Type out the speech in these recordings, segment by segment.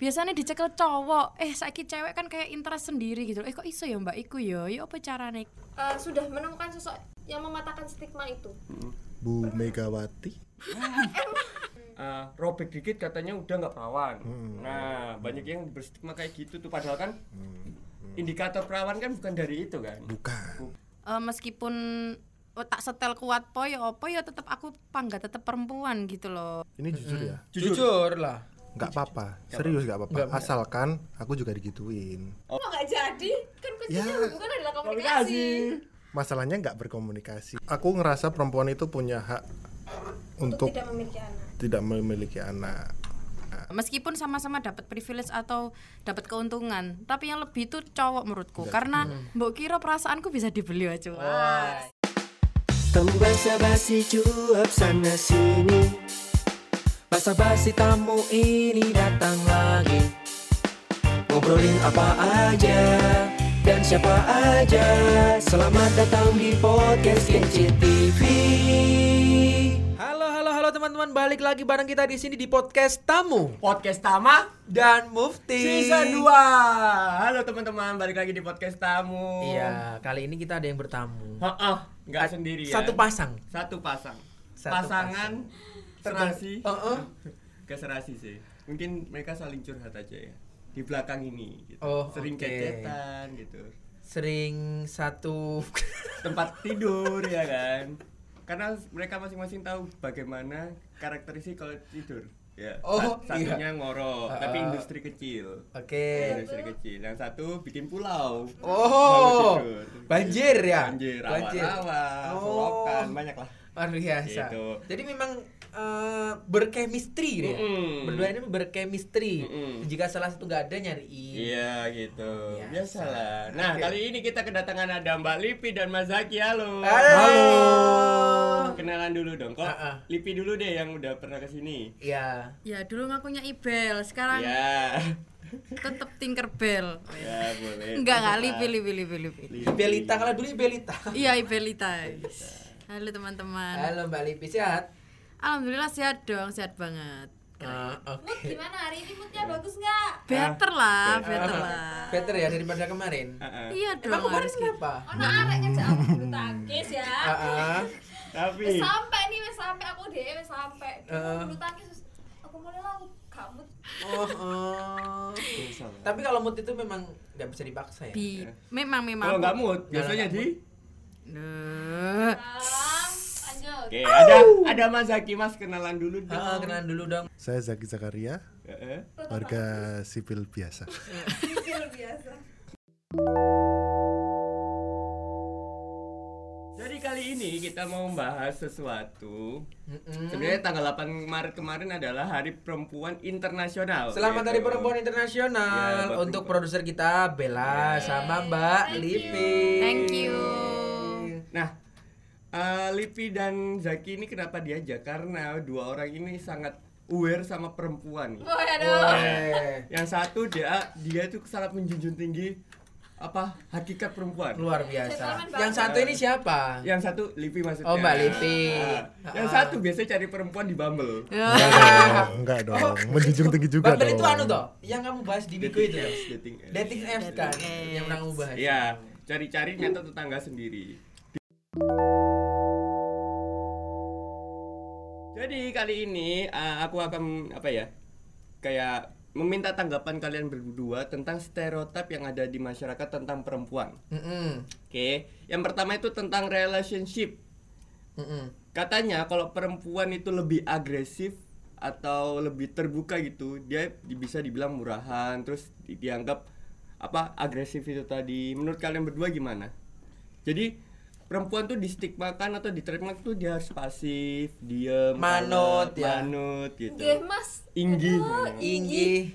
biasanya dicekel cowok eh saiki cewek kan kayak interest sendiri gitu. Eh kok iso ya mbak? Iku ya ya apa carane? Eh, sudah menemukan sosok yang mematahkan stigma itu. Bu Megawati? Eh, robek dikit katanya udah nggak perawan. Nah, banyak yang berstigma kayak gitu tuh padahal kan indikator perawan kan bukan dari itu kan. bukan. Eh, meskipun oh, tak setel kuat po ya apa ya tetap aku pangga tetap perempuan gitu loh. Ini jujur ya? Jujur lah. Nggak apa-apa. serius nggak apa-apa. Asalkan aku juga digituin. Kok nggak jadi? Kan kuncinya Ya. hubungan adalah komunikasi. Masalahnya nggak berkomunikasi. Aku ngerasa perempuan itu punya hak untuk tidak memiliki anak. tidak memiliki anak. Meskipun sama-sama dapat privilege atau dapat keuntungan tapi yang lebih itu cowok menurutku. Karena mbok kira perasaanku bisa dibeli aja Wah. Tamu basa-basi cuap sana sini Basa-basi tamu ini datang lagi Ngobrolin apa aja dan siapa aja Selamat datang di podcast Kece TV Halo halo halo teman-teman balik lagi bareng kita di sini di podcast tamu Podcast Tama dan Mufti. season 2. Halo teman-teman, balik lagi di podcast tamu. Iya kali ini kita ada yang bertamu. Heeh, nggak sendiri ya. Satu pasang. Satu pasang. Satu Pasangan serasi. Heeh. Gak serasi sih. Mungkin mereka saling curhat aja ya. Di belakang ini gitu. Oh, Sering oke. kecetan gitu. Sering satu. tempat tidur ya kan karena mereka masing-masing tahu bagaimana karakteristik kalau tidur ya Oh, Sa- satunya iya. ngoro Ah, tapi industri kecil Oke. industri kecil yang satu bikin pulau Oh, tidur. banjir ya. banjir Banjir. rawa-rawa Oh. solokan banyak lah Luar biasa. Gitu. Jadi memang eh, berchemistry dia. Mm-mm. Berdua ini berchemistry. Mm-mm. Jika salah satu nggak ada nyariin. iya gitu Biasa. biasalah nah Oke. kali ini kita kedatangan ada Mbak Lipi dan Mas Zaki halo Halo. kenalan dulu dong kok Ah, ah. Lipi dulu deh yang udah pernah ke sini Iya. ya dulu ngakunya Ibel sekarang ya tetep Tinkerbell ya boleh enggak enggak lipi lipi lipi lipi Lipi. Belita kalau dulu Belita. iya Ibelita halo teman-teman Halo Mbak Lipi sehat? Alhamdulillah sehat dong sehat banget Ah, mood Oke. gimana hari ini moodnya bagus nggak better lah better Ah, lah Better ya daripada kemarin. Ah, ah. iya dong Emang kemarin harus kenapa? Ono arek ngejak aku bulu tangkis ya. Ah, ah. tapi Wis sampai nih, wis sampai aku deh, wis sampai. Heeh. Bulu tangkis aku mulai lah aku gamut. Oh, oh. Tapi kalau mood itu memang nggak bisa dipaksa ya. Bi, memang kalau memang nggak mood biasanya di Duh. Oke ada ada Mas Zaki Mas kenalan dulu dong Ah, kenalan dulu dong. saya Zaki Zakaria Heeh. warga sipil biasa Kecil biasa. jadi kali ini kita mau membahas sesuatu Mm-mm. sebenarnya tanggal 8 Maret kemarin adalah Hari Perempuan Internasional Selamat gitu. Hari Perempuan Ya, Internasional buat untuk perempuan. produser kita Bella sama Mbak Lipi. Thank you. Lipi dan Zaki ini kenapa diajak? Karena dua orang ini sangat aware sama perempuan. nih. Oh, aduh. Eh, Yang satu dia dia itu sangat menjunjung tinggi apa hakikat perempuan. luar biasa. Yang satu ini siapa? Yang satu Lipi maksudnya. Oh, Mbak Lipi. Nah, yang satu biasanya cari perempuan di Bumble. Oh, enggak dong menjunjung tinggi juga Bumble dong itu anu toh, yang kamu bahas di Bigo itu. apps, dating apps. Dating apps kan, yang pernah kamu bahas. Iya, cari-cari nyata tetangga sendiri. Jadi kali ini uh, aku akan apa ya? Kayak meminta tanggapan kalian berdua tentang stereotip yang ada di masyarakat tentang perempuan. Mm-mm. Oke, yang pertama itu tentang relationship. Mm-mm. Katanya kalau perempuan itu lebih agresif atau lebih terbuka gitu, dia di- bisa dibilang murahan, terus di- dianggap apa agresif itu tadi. Menurut kalian berdua gimana? Jadi perempuan tuh distigmakan atau diterima tuh dia harus pasif, diem, Manut, ya. manut gitu. Nggih, Mas. Inggi. Aduh, Inggi.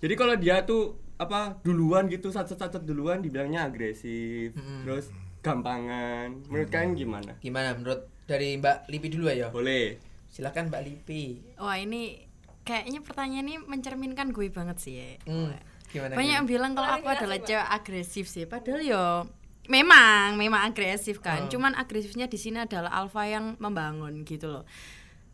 Jadi kalau dia tuh apa duluan gitu sacet-sacet duluan dibilangnya agresif, Mm-mm. terus gampangan. Menurut kalian gimana? Gimana menurut dari Mbak Lipi dulu ya? Boleh. Silakan Mbak Lipi. wah ini kayaknya pertanyaan ini mencerminkan gue banget sih ya. Hmm, gimana? banyak yang gimana? bilang kalau aku Klarifikasi, adalah cewek agresif sih padahal yo memang memang agresif kan. Oh. cuman agresifnya di sini adalah alfa yang membangun gitu loh.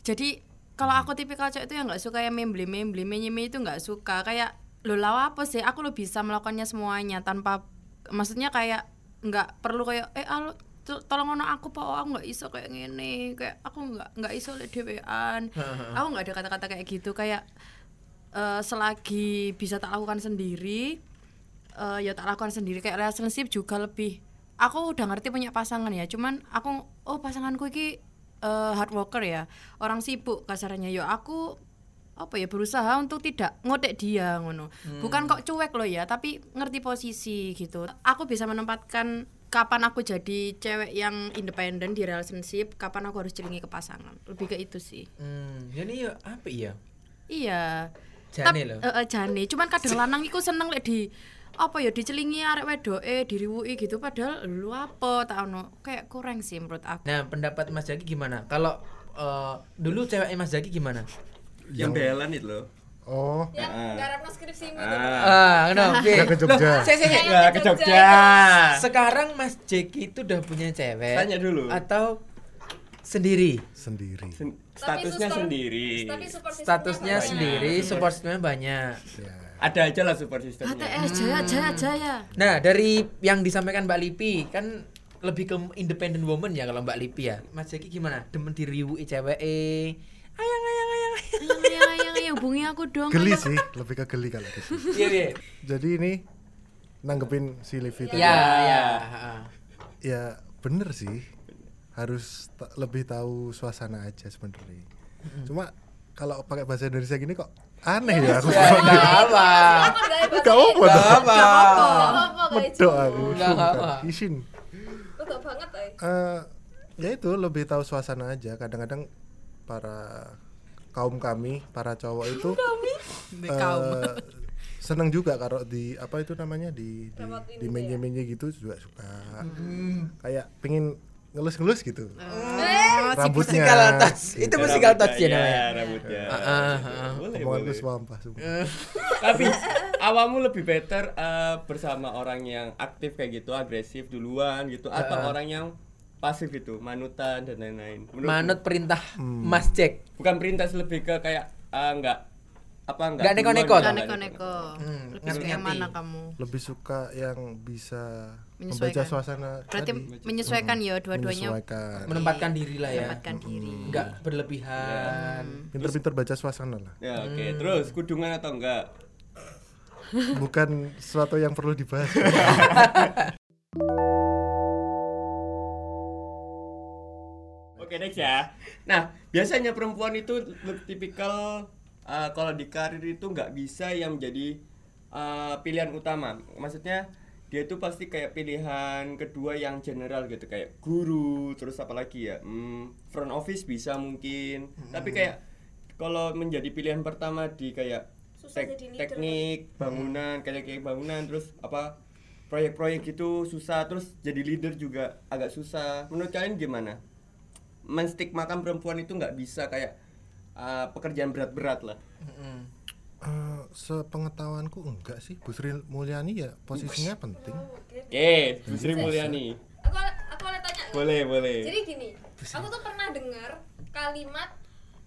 Jadi kalau aku tipikal cewek itu yang nggak suka yang memble memble menye itu nggak suka. Kayak lo lawa apa sih? Aku lo bisa melakukannya semuanya tanpa maksudnya kayak nggak perlu kayak eh alo to- tolong ono aku pak. Aku nggak iso kayak gini kayak aku nggak nggak iso le dewean aku nggak ada kata-kata kayak gitu. Kayak eh, selagi bisa tak lakukan sendiri eh, ya tak lakukan sendiri. Kayak relationship juga lebih aku udah ngerti punya pasangan ya. Cuman aku oh pasanganku iki eh, hard worker ya. Orang sibuk kasarnya yo aku apa ya berusaha untuk tidak ngotek dia ngono. Bukan kok cuek loh ya tapi ngerti posisi gitu. Aku bisa menempatkan kapan aku jadi cewek yang independen di relationship kapan aku harus celingi ke pasangan. Lebih ke itu sih. Hmm, jadi ya apa iya? iya. Jane Tap- loh. eh, jane. Cuman kadang lanang iku seneng lek di apa ya dicelingi arek wedoke diriwuki gitu padahal lu apa tak ono kayak kurang sih menurut aku Nah, pendapat Mas Jaki gimana? Kalau eh, dulu ceweknya Mas Jaki gimana? Yang belan itu loh. Oh, Yang garapno skripsimu itu. Ah. Ah, kenapa? Udah ke Jogja. Saya saya Yang Ya, ke Jogja. Sekarang Mas Jaki itu udah punya cewek. Tanya dulu. Atau sendiri? sendiri. Sen- statusnya sendiri. Statusnya sendiri, support systemnya banyak. Ya. Ada aja lah support systemnya. HTS jaya jaya jaya Nah, dari yang disampaikan Mbak Lipi kan lebih ke independent woman ya kalau Mbak Lipi ya. Mas Jaki gimana? Demen diriwui cewek eh. Ayang ayang ayang. ayang. ayang ayang ayang ayang hubungi aku dong Geli sih, lebih ke geli kalau gitu. Iya, iya. Jadi ini nanggepin si Livi tadi. Ya, ya. ha. Ya bener sih, harus lebih tahu suasana aja sebenarnya. Cuma kalau pakai bahasa Indonesia gini kok aneh ya aku. Ya, enggak apa. Enggak? Gak apa Enggak dong. apa. Enggak. Medok aku. Nggak sumpah. apa. Isin. Enggak banget, ay. Eh, ya itu lebih tahu suasana aja. Kadang-kadang para kaum kami, para cowok itu eh, seneng juga kalau di apa itu namanya di di, di ya? menye-menye gitu juga suka. Kayak pengen ngelus-ngelus gitu. Rambutnya. Musical touch. Itu musical touch ya Iya, namanya. rambutnya. Ah, ah, ah. Boleh, Omonganku boleh. swampah sumpah. Tapi awamu lebih better eh, bersama orang yang aktif kayak gitu, agresif duluan gitu atau orang yang pasif itu, manutan dan lain-lain. Manut perintah Mas Jack. bukan perintah lebih ke kayak eh, enggak apa enggak Nggak duluan, neko-neko. enggak Gak neko-neko Hmm, lebih suka yang mana kamu Lebih suka yang bisa membaca suasana berarti tadi. menyesuaikan ya dua-duanya Menyesuaikan. Menempatkan diri lah ya. menempatkan diri Enggak berlebihan. Pinter-pinter baca suasana lah. Ya, oke. Terus kudungan atau enggak? Bukan sesuatu yang perlu dibahas. Oke, next ya. Nah, biasanya perempuan itu lebih tipikal uh, kalau di karir itu nggak bisa yang menjadi uh, pilihan utama. Maksudnya dia itu pasti kayak pilihan kedua yang general gitu. Kayak guru terus apa lagi ya? Hmm, front office bisa mungkin. Tapi kayak kalau menjadi pilihan pertama di kayak tek- teknik bangunan kayak kayak bangunan terus apa proyek-proyek gitu susah terus jadi leader juga agak susah. Menurut kalian gimana? Menstigmakan perempuan itu nggak bisa kayak uh, pekerjaan berat-berat lah Eh, sepengetahuanku enggak sih Bu Sri Mulyani ya posisinya penting. oke Bu Sri Mulyani Aku aku boleh tanya. boleh boleh Jadi gini, aku tuh pernah dengar kalimat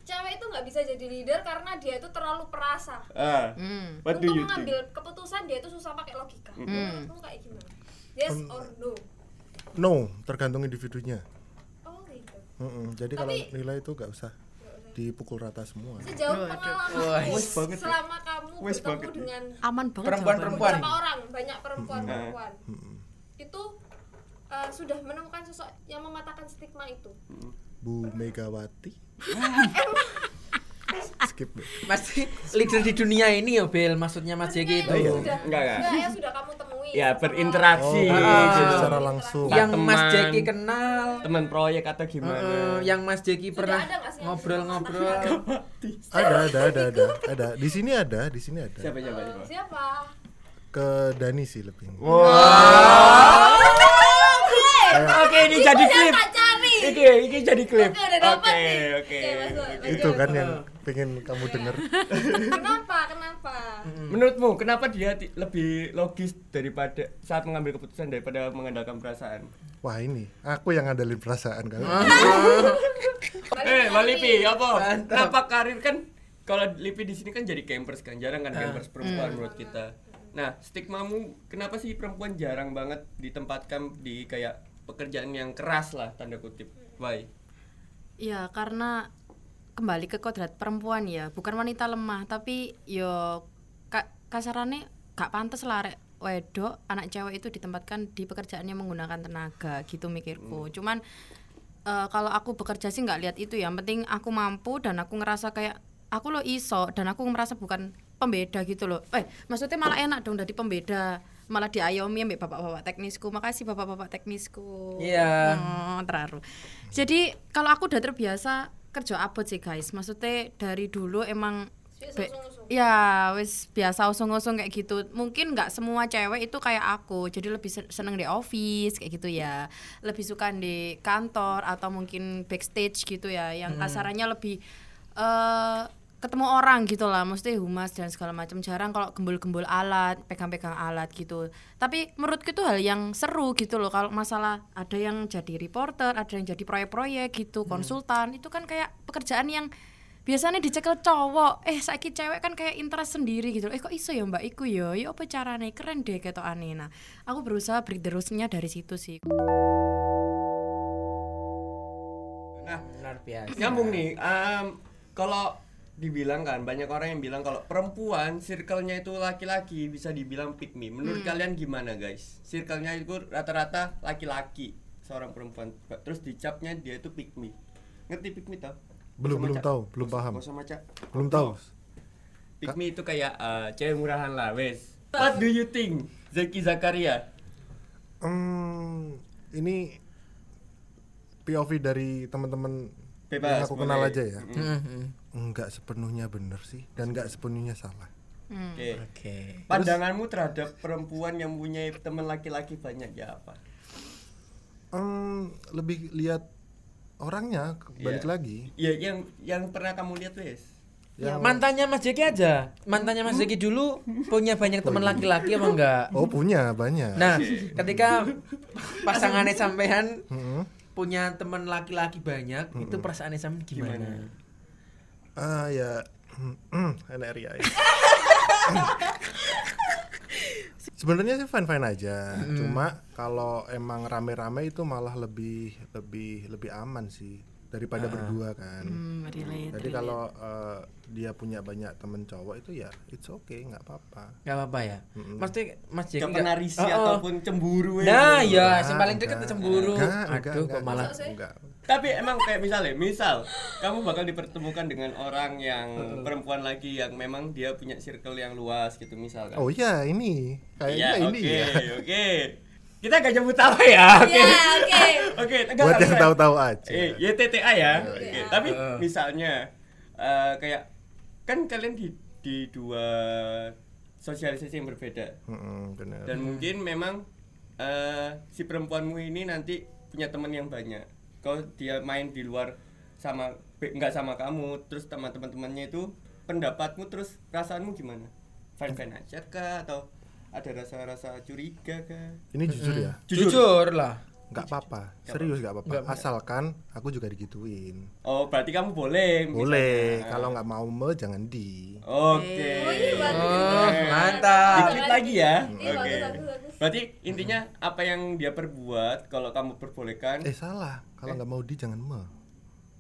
cewek itu nggak bisa jadi leader karena dia itu terlalu perasa. ah what do Untuk mengambil think keputusan dia itu susah pakai logika. Hmm. Menurutmu kayak gimana? Yes or no? No, tergantung individunya. Oh gitu. Mm-mm, Jadi kalau nilai itu nggak usah dipukul rata semua. Sejauh Waduh. pengalamanmu Wes banget ya. selama kamu bertemu banget ya. dengan aman banget Perempuan-perempuan. beberapa orang, banyak perempuan-perempuan. Mm-mm. Itu uh, sudah menemukan sosok yang mematahkan stigma itu. Bu Megawati. Skip deh. Masih leader di dunia ini ya Bel maksudnya Mas Jeki itu. sudah, Enggak, enggak. yang sudah kamu temui. Ya, berinteraksi. Oh, gitu, secara langsung. Yang Mas Teman. Jeki kenal. teman proyek atau gimana Eh, yang Mas Jeki pernah ngobrol-ngobrol. Ada, ada, ada, ada, ada. Di sini ada, di sini ada. siapa siapa siapa Siapa? Ke Dani sih lebih. oke ini jadi klip Oke, ini jadi klip. Oke, udah dapat Oke, nih. oke. Oke, masuk. oke. Itu kan yang pengen kamu denger. Kenapa? Kenapa? Menurutmu kenapa dia lebih logis daripada saat mengambil keputusan daripada mengandalkan perasaan? Wah ini, aku yang ngandelin perasaan kan. Eh, Mbak Lipi, apa? Kenapa karir kan kalau Lipi di sini kan jadi campers kan, jarang kan Ah. campers perempuan menurut kita. Nah, stigmamu kenapa sih perempuan jarang banget ditempatkan di kayak pekerjaan yang keras lah tanda kutip. Why? Ya karena kembali ke kodrat perempuan ya, bukan wanita lemah, tapi yo ka kasarannya gak pantas lah rek wedok anak cewek itu ditempatkan di pekerjaan yang menggunakan tenaga gitu mikirku. Cuman eh, kalau aku bekerja sih nggak lihat itu ya, yang penting aku mampu dan aku ngerasa kayak aku lo iso dan aku merasa bukan pembeda gitu loh. Eh, maksudnya malah enak dong dari pembeda malah diayomi ambek bapak-bapak teknisku. Makasih bapak-bapak teknisku. Iya. Oh, terharu. Jadi kalau aku udah terbiasa kerja abot sih guys. Maksudnya dari dulu emang be- ya wis biasa usung-usung kayak gitu. Mungkin nggak semua cewek itu kayak aku. Jadi lebih se- seneng di office kayak gitu ya. Lebih suka di kantor atau mungkin backstage gitu ya. Yang kasarannya lebih eh ketemu orang gitu lah, mesti humas dan segala macam jarang kalau gembul-gembul alat, pegang-pegang alat gitu. Tapi menurutku itu hal yang seru gitu loh kalau masalah ada yang jadi reporter, ada yang jadi proyek-proyek gitu, konsultan, itu kan kayak pekerjaan yang biasanya dicekel cowok. Eh saiki cewek kan kayak interest sendiri gitu. Eh kok iso ya Mbak iku ya? Ya apa carane? Keren deh ketokane. Nah, aku berusaha berterusnya dari situ sih. Nah, Luar biasa. nyambung nih. em, kalau dibilang kan banyak orang yang bilang kalau perempuan circle-nya itu laki-laki bisa dibilang pick me. Menurut kalian gimana guys? Circle-nya itu rata-rata laki-laki seorang perempuan. Terus dicapnya dia itu pick me. Ngerti pick me tau? Belum- belum tahu, belum paham. gak usah maca. Belum tahu. Pick me itu kayak eh, cewek murahan lah, wes. What do you think, Zeki Zakaria? Hmm, ini POV dari teman-teman Bebas, yang aku kenal aja ya. Mm-mm. Mhm. Enggak sepenuhnya bener sih dan enggak sepenuhnya salah. Hmm. Oke. Oke. Pandanganmu terhadap perempuan yang punya teman laki-laki banyak ya apa? Hmm, lebih lihat orangnya balik Iya. lagi. Ya yang yang pernah kamu lihat wes. Yang Mantannya Mas Jeki aja. Mantannya Mas Jeki dulu punya banyak teman laki-laki apa enggak? Oh punya banyak. Nah, ketika pasangannya sampean punya teman laki-laki banyak, itu perasaannya sampean gimana? Ah ya, ria ya. Sebenarnya sih fine fine aja. Cuma kalau emang rame-rame itu malah lebih lebih lebih aman sih daripada berdua kan. Relate, Jadi relate. kalau eh, dia punya banyak temen cowok itu ya it's okay nggak apa-apa. Gak apa-apa ya. Mm-mm. Maksudnya Mas nggak- pernah risih Oh, oh. ataupun cemburu wes. Nah, gitu. ya, yang paling dekat cemburu. Enggak, Aduh, enggak, kok malah enggak. Tapi emang kayak misalnya, misal kamu bakal dipertemukan dengan orang yang perempuan lagi yang memang dia punya circle yang luas gitu misalkan. Oh iya ini kayaknya Iya, ini oke, ya. oke. Kita gak nyebut apa ya, oke. Ya, oke. Oke, enggak, Buat yang tahu-tahu aja. Eh, YTTA ya. Oke. YTTA. Tapi Heeh. misalnya eh, kayak kan kalian di di dua sosialisasi yang berbeda Mm-mm, bener. dan mungkin memang eh, si perempuanmu ini nanti punya teman yang banyak. Kalau dia main di luar sama nggak sama kamu, terus sama teman-temannya itu pendapatmu terus perasaanmu gimana? Fine fine aja kah atau ada rasa-rasa curiga kah? Ini jujur ya, Jujur lah. nggak apa-apa, serius nggak apa-apa. Asalkan aku juga digituin. Oh, berarti kamu boleh. Boleh, misalnya. kalau nggak mau me jangan di. Oke. Oh iya. Oh, mantap. Dikit lagi ya. Iya, Oke. bagus, bagus. Berarti intinya apa yang dia perbuat kalau kamu perbolehkan Eh salah, kalau nggak mau di jangan me.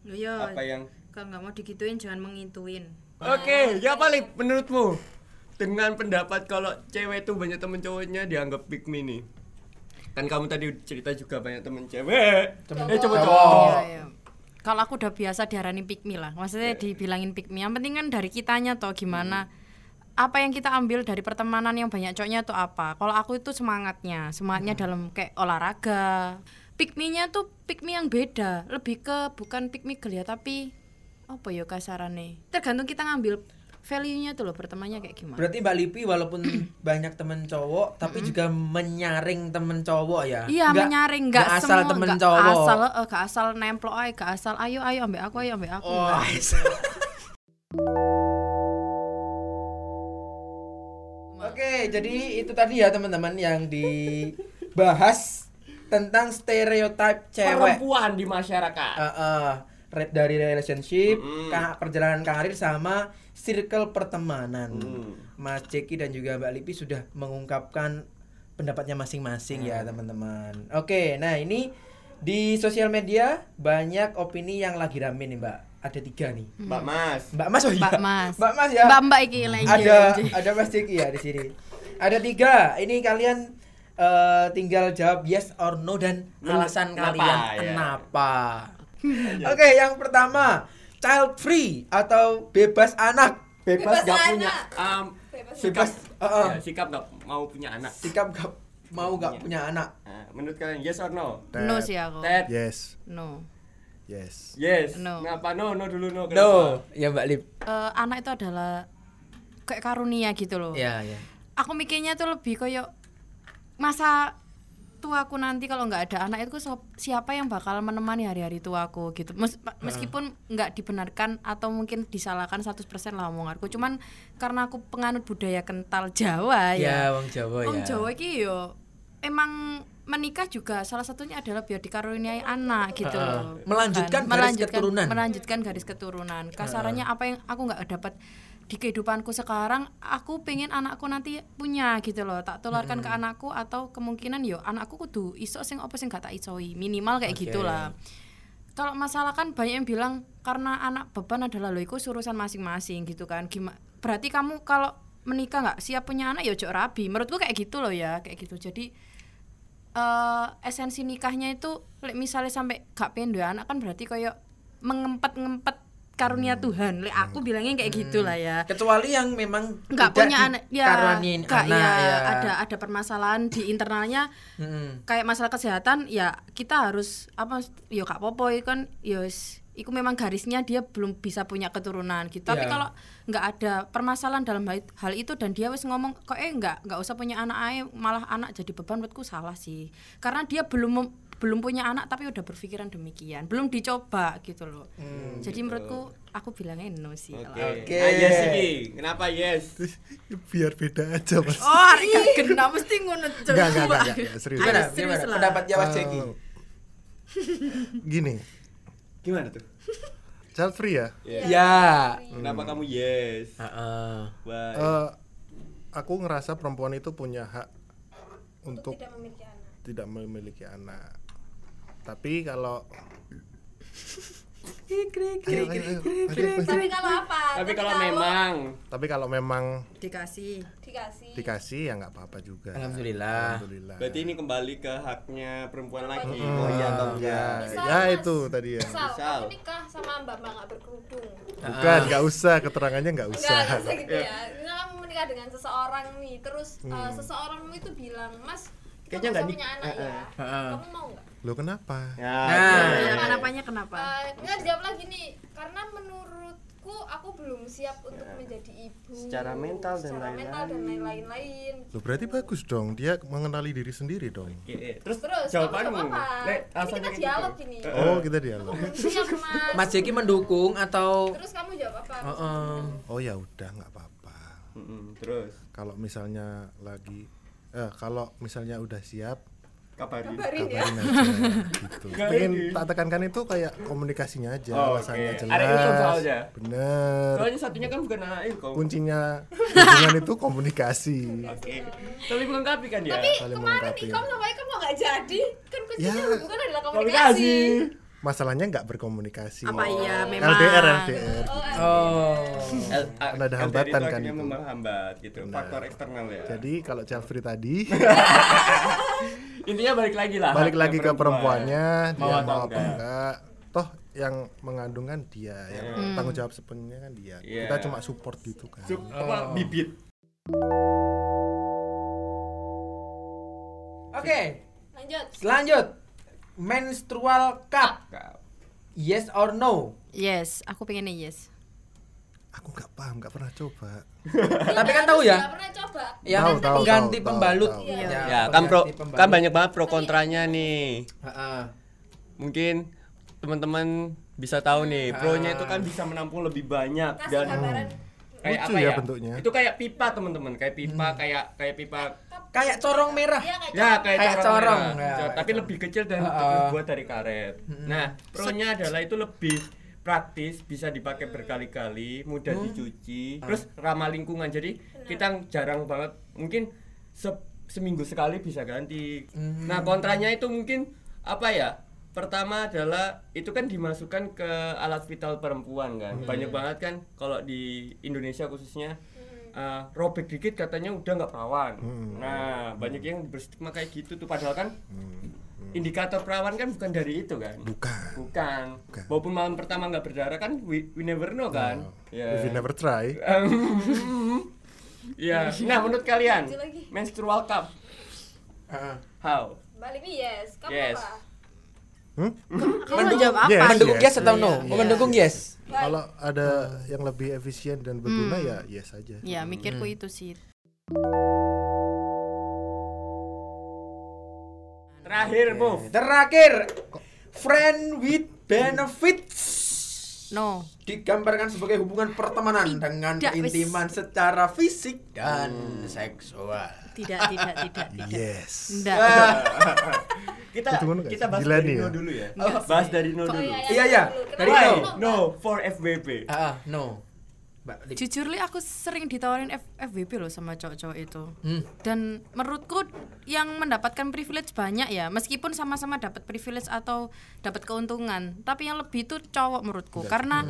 Loh, ya, apa yang kalau nggak mau digituin jangan mengituin. Oke, ya paling menurutmu dengan pendapat kalau cewek itu banyak temen cowoknya dianggap me nih. Kan kamu tadi cerita juga banyak temen cewek. Temen eh coba cowok. cowok. Iya, iya. Kalau aku udah biasa diarani pick me lah. Maksudnya dibilangin pick me. Yang penting kan dari kitanya toh gimana apa yang kita ambil dari pertemanan yang banyak cowoknya tuh apa? Kalau aku itu semangatnya, semangatnya dalam kayak olahraga. Pick me-nya tuh pick me yang beda, lebih ke bukan pick me gel ya, tapi apa ya kasarannya? Tergantung kita ngambil value-nya tuh loh bertemannya kayak gimana. Berarti Mbak Lipi walaupun banyak temen cowok, tapi juga menyaring temen cowok ya. Iya Nggak- menyaring nggak asal semua, temen nggak cowok. asal eh, nggak asal nemplok aja nggak asal ayo ayo ambek aku ayo ambek aku Oh. Oke, jadi itu tadi ya teman-teman yang dibahas tentang stereotip cewek. Perempuan di masyarakat. Eh, red dari relationship, Mm. ka- perjalanan karir sama circle pertemanan. Mm. Mas Ceki dan juga Mbak Lipi sudah mengungkapkan pendapatnya masing-masing ya teman-teman. Oke, nah ini di sosial media banyak opini yang lagi rame nih Mbak. Ada tiga nih. Mbak Mas. Mbak Mas oh iya. Mbak Mas. Mbak Mas ya. Mbak Mbak iki lagi. ada ada Mas Ceki ya di sini. Ada tiga. Ini kalian eh, tinggal jawab yes or no dan Men- alasan kenapa, kalian ya. kenapa. Oke, yang pertama, child free atau bebas anak. Bebas, Bebas gak anak. punya um, Bebas sikap, Heeh. ya, sikap gak mau punya anak. Sikap gak mau gak Iya. punya anak. Nah, menurut kalian yes or no? No Ted. sih aku. Ted. Yes. No. Yes. Yes. No. Kenapa no? No dulu no. No, Kenapa? ya Mbak Lip. Eh, anak itu adalah kayak karunia gitu loh. Ya, ya. Aku mikirnya tuh lebih kayak masa tuaku nanti kalau nggak ada anak itu siapa yang bakal menemani hari-hari tuaku gitu. Mes- meskipun nggak dibenarkan atau mungkin disalahkan 100% lah omonganku. Cuman karena aku penganut budaya kental Jawa Ya, ya Wong Jawa ya. Wong Jawa iki yo emang menikah juga salah satunya adalah biar dikaruniai anak gitu loh. Melanjutkan Bukan, garis keturunan. melanjutkan garis keturunan. Kasarannya apa yang aku nggak dapat di kehidupanku sekarang aku pengen anakku nanti punya gitu loh. Tak tularkan ke anakku atau kemungkinan yo anakku kudu iso sing apa sing gak tak isoi. Minimal kayak Oke. gitulah. Kalau masalah kan banyak yang bilang karena anak beban adalah lo itu urusan masing-masing gitu kan. Gimana berarti kamu kalau menikah nggak siap punya anak ya ojo rabi. Menurutku kayak gitu loh ya kayak gitu. Jadi eh esensi nikahnya itu misalnya sampai gak pengen dua anak kan berarti kayak mengempet-ngempet karunia Tuhan. Lek aku bilangnya kayak gitulah ya. Kecuali yang memang nggak punya anak ya anak ya, ya. ada ada permasalahan di internalnya. Mm-mm. kayak masalah kesehatan ya kita harus apa ya kak popo itu kan ya wis, iku memang garisnya dia belum bisa punya keturunan gitu tapi Ya. kalau nggak ada permasalahan dalam hal, hal itu dan dia wis ngomong kok eh nggak nggak usah punya anak aja malah anak jadi beban menurutku salah sih karena dia belum belum punya anak tapi udah berpikiran demikian belum dicoba gitu loh jadi menurutku aku bilangnya no sih Oke. kalau- Oke. Nah, yes. Kenapa yes? Biar beda aja mas. oh hari gak kena mesti ngono Enggak, enggak, enggak, enggak, serius. Gimana? Ayo, serius Gimana? lah. Pendapatnya Mas Eh, Ceki. Gini, Gimana tuh? child free ya. Ya. Kenapa kamu yes? Heeh. Why? Eh, aku ngerasa perempuan itu punya hak untuk tidak memiliki anak tidak memiliki anak. Tapi kalau tapi kalau apa Tapi kalau memang tapi kalau memang dikasih dikasih dikasih ya nggak apa-apa juga. Alhamdulillah. Alhamdulillah. berarti ini kembali ke haknya perempuan lagi. Mm. Oh iya atau ya, enggak? Misal, ya Mas. itu tadi ya. misal Misal. kamu nikah sama mbak mbak nggak berkerudung Bukan, nggak usah keterangannya nggak enggak usah. nggak usah gitu ya misal kamu menikah dengan seseorang nih terus uh, Hmm. seseorangmu itu bilang mas Kayaknya kamu nggak punya anak eh, ya eh. Heeh. kamu mau nggak Lo kenapa? Ya, Nah. ya kenapanya kenapa Eh, nggak dijawab lagi nih karena menurutku aku belum siap untuk menjadi ibu Secara mental dan secara lain-lain. mental dan lain-lain Lo berarti bagus dong. Dia mengenali diri sendiri dong. Oke, Terus, terus jawabanmu. Nek, Ini alasannya kita kayak dialog gitu. gini. Eh, Oh, eh. kita dialog. siap mas Mas Jeki mendukung atau terus kamu jawab apa Heeh. Oh ya udah nggak apa-apa. Mm-mm, Terus Kalau misalnya lagi eh kalau misalnya udah siap kabarin. kabarin ya kabarin aja gitu. Pengen ini. tak tekankan itu kayak komunikasinya aja, Oh, alasannya oke. jelas. Ada itu soalnya. Bener. Soalnya satunya kan bukan anak ilkom. Kuncinya hubungan itu komunikasi. Oke. Saling melengkapi kan ya? tapi Saling kemarin. Ikam sama Ikam mau nggak jadi kan kuncinya Ya. hubungan adalah Komunikasi. komunikasi Masalahnya nggak berkomunikasi. apa iya memang LDR LDR. oh, Oh. L- Kan ada hambatan itu kan itu. menghambat gitu, faktor eksternal ya. Jadi kalau free tadi intinya balik lagi lah. balik lagi ke perempuannya, Mau dia mau apa enggak. enggak. Toh yang mengandung kan dia, yang Hmm. tanggung jawab sepenuhnya kan dia. Iya. Kita cuma support gitu kan. Sup, apa bibit. Oke, lanjut lanjut. Menstrual cup. Yes or no? yes aku pengennya yes Aku nggak paham, nggak pernah coba. Tapi kan tahu ya, nggak pernah coba yang Tahu, tahu, ganti tahu, pembalut. tahu, tahu. Ya, kan pro pengganti pembalut. kan banyak banget pro kontranya nih. Heeh. Mungkin teman-teman bisa tahu nih, pronya itu kan bisa menampung lebih banyak kasih dan gambaran kayak Lucu apa ya ya? bentuknya. Itu kayak pipa, teman-teman. Kayak pipa, kayak kayak pipa Kayak corong merah. Iya, kayak Ya kayak, Kayak corong, merah. ya, tapi lebih kecil dan terbuat dari karet. Nah, pro-nya adalah itu lebih praktis bisa dipakai berkali-kali mudah dicuci terus ramah lingkungan. Jadi kita jarang banget mungkin se- seminggu sekali bisa ganti. Nah kontranya itu mungkin apa ya pertama adalah itu kan dimasukkan ke alat vital perempuan kan. Banyak banget kan kalau di Indonesia khususnya eh, robek dikit katanya udah nggak perawan. Nah banyak yang berstigma kayak gitu tuh padahal kan indikator perawan kan bukan dari itu kan Bukan. bukan Bukan. walaupun malam pertama nggak berdarah kan we, we never know kan ya If you never try, ya nah menurut kalian menstrual cup Heeh. how Balik nih yes. Kamu Yes. apa? hmm? Jawab apa? Yes, Mendukung yes atau no? Iya. Mendukung yes. kalau ada yang lebih efisien dan berguna ya yes aja. Ya mikirku itu sih. Terakhir move Terakhir, friend with benefits No. digambarkan sebagai hubungan pertemanan dengan Tidak, wis. keintiman secara fisik dan seksual. Tidak, tidak, tidak, tidak. Yes. Kita ngono nggak kita sih? bahas Gila dari nih no ya. dulu ya Enggak bahas dari no Oh dulu iya, Iya. Dari no. no? for FBB Ah, ah, no. Mbak Lip. Jujur li aku sering ditawarin F FWP loh sama cowok-cowok itu. Hmm. Dan menurutku yang mendapatkan privilege banyak ya, meskipun sama-sama dapat privilege atau dapat keuntungan, tapi yang lebih itu cowok menurutku. Karena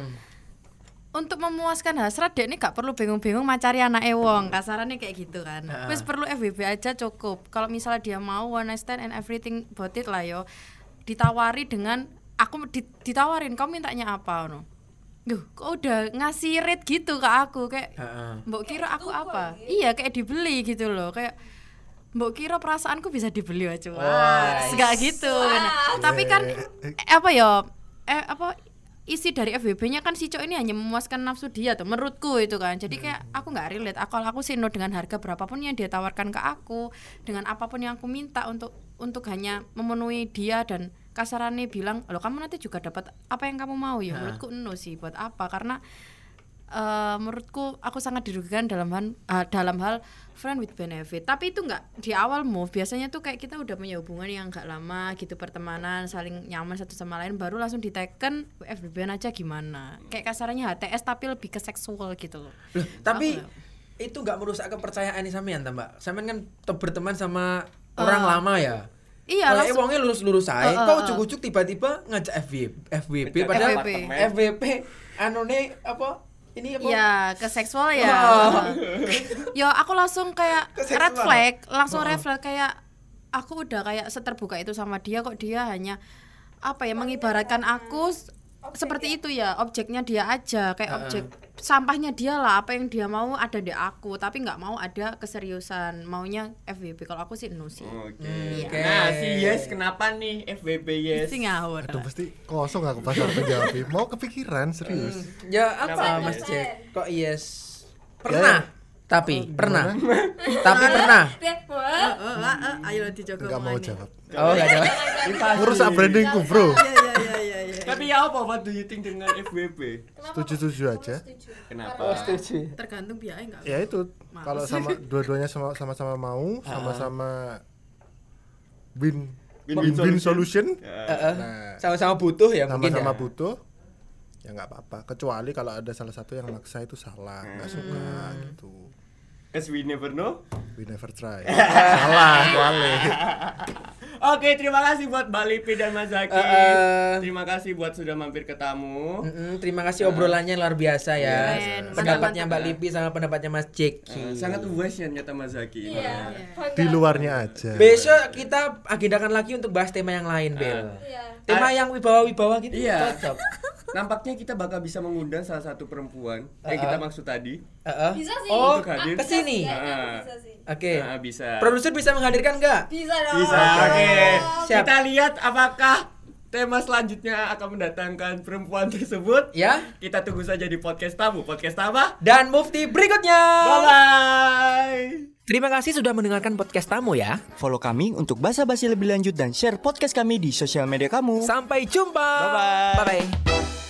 untuk memuaskan hasrat dek ini gak perlu bingung-bingung macari anak wong. Kasarannya kayak gitu kan. Ah. wis perlu FWB aja cukup. Kalau misalnya dia mau one night stand and everything about it lah yo ditawari dengan aku di- ditawarin kamu mintanya apa? no Duh, kok udah ngasih rate gitu ke aku? Kayak mbok kira aku apa? iya kayak dibeli gitu loh. Kayak mbok kira perasaanku bisa dibeli aja. Wah enggak gitu. Nah, tapi kan eh, apa ya? Eh apa? Isi dari FWB-nya kan si cowok ini hanya memuaskan nafsu dia tuh menurutku itu kan. Jadi kayak aku nggak relate. Aku aku sih no dengan harga berapapun yang dia tawarkan ke aku dengan apa pun yang aku minta untuk untuk hanya memenuhi dia dan kasarannya bilang lo kamu nanti juga dapat apa yang kamu mau. Ya menurutku no sih buat apa? Karena eh, menurutku aku sangat dirugikan dalam hal ah, dalam hal friend with benefit. Tapi itu nggak di awal move biasanya tuh kayak kita udah punya hubungan yang nggak lama gitu pertemanan saling nyaman satu sama lain baru langsung diteken FBB aja gimana? Kayak kasarannya HTS tapi lebih ke seksual gitu loh. Loh, tapi itu nggak merusak kepercayaan nih sampean ta, Mbak. Sampean kan te- berteman sama orang lama ya. Iya Kalau langsung wongnya lurus-lurus aja, Eh, eh, kok eh. ujuk-ujuk tiba-tiba ngajak FWB, FWB Ngajak padahal FWB. FWB anone apa? Ini apa? ya ke seksual ya Oh. ya aku langsung kayak Ke red flag langsung red flag kayak aku udah kayak seterbuka itu sama dia kok dia hanya apa ya mengibaratkan aku s- seperti itu ya objeknya dia aja kayak Heeh. objek sampahnya dia lah apa yang dia mau ada di aku tapi nggak mau ada keseriusan maunya FWB kalau aku sih no sih Oke. Hmm, oke. Nah, si Yes kenapa nih FBB Yes? Mesti ngawur Aduh pasti kosong aku pas aku jawab. Mau kepikiran serius. Ya apa Kenapa Mas? Jack? Kok yes? Pernah. Tapi Oh, pernah. Tapi pernah. Dia, wah. Oh, ayo dijogo Enggak mau jawab. Oh, enggak ada. Ngerusak brandingku, Bro. Tapi ya apa what do you think dengan FBB? Setuju-setuju aja. Kenapa? Karena- setuju. tergantung biaya enggak Ya itu kalau sama dua-duanya sama- sama-sama mau, sama-sama win Win-win solution. solution. Heeh. Nah, Sama-sama butuh ya mungkin sama-sama ya. butuh ya nggak apa-apa kecuali kalau ada salah satu yang maksa itu salah nggak suka gitu Cause we never know. we never try salah soalnya Oke, terima kasih buat Mbak Lipi dan Mas Zaki. Eh. Terima kasih buat sudah mampir ke tamu. Mm-mm, terima kasih obrolannya luar biasa ya. Keren. Pendapatnya Mbak Lipi sama pendapatnya Mas Jeki. Eh, sangat luas ya nyata Mas Zaki. Iya. bangga. di luarnya aja Besok kita agendakan lagi untuk bahas tema yang lain, Bel. Iya. Tema Ah. yang wibawa-wibawa gitu Iya. cocok. Nampaknya kita bakal bisa mengundang salah satu perempuan yang Uh-uh. kita maksud tadi. Heeh. Bisa sih. Oh, Untuk hadir. ke sini. Ah. Sih. Oke. Nah, bisa. Produser bisa menghadirkan nggak? Bisa dong. Bisa. Oke. Siap. Kita lihat apakah tema selanjutnya akan mendatangkan perempuan tersebut. Ya. Kita tunggu saja di podcast tamu. Podcast apa? Dan mufti berikutnya. Bye bye. Terima kasih sudah mendengarkan podcast tamu ya. Follow kami untuk basa-basi lebih lanjut dan share podcast kami di sosial media kamu. Sampai jumpa. Bye-bye. Bye bye.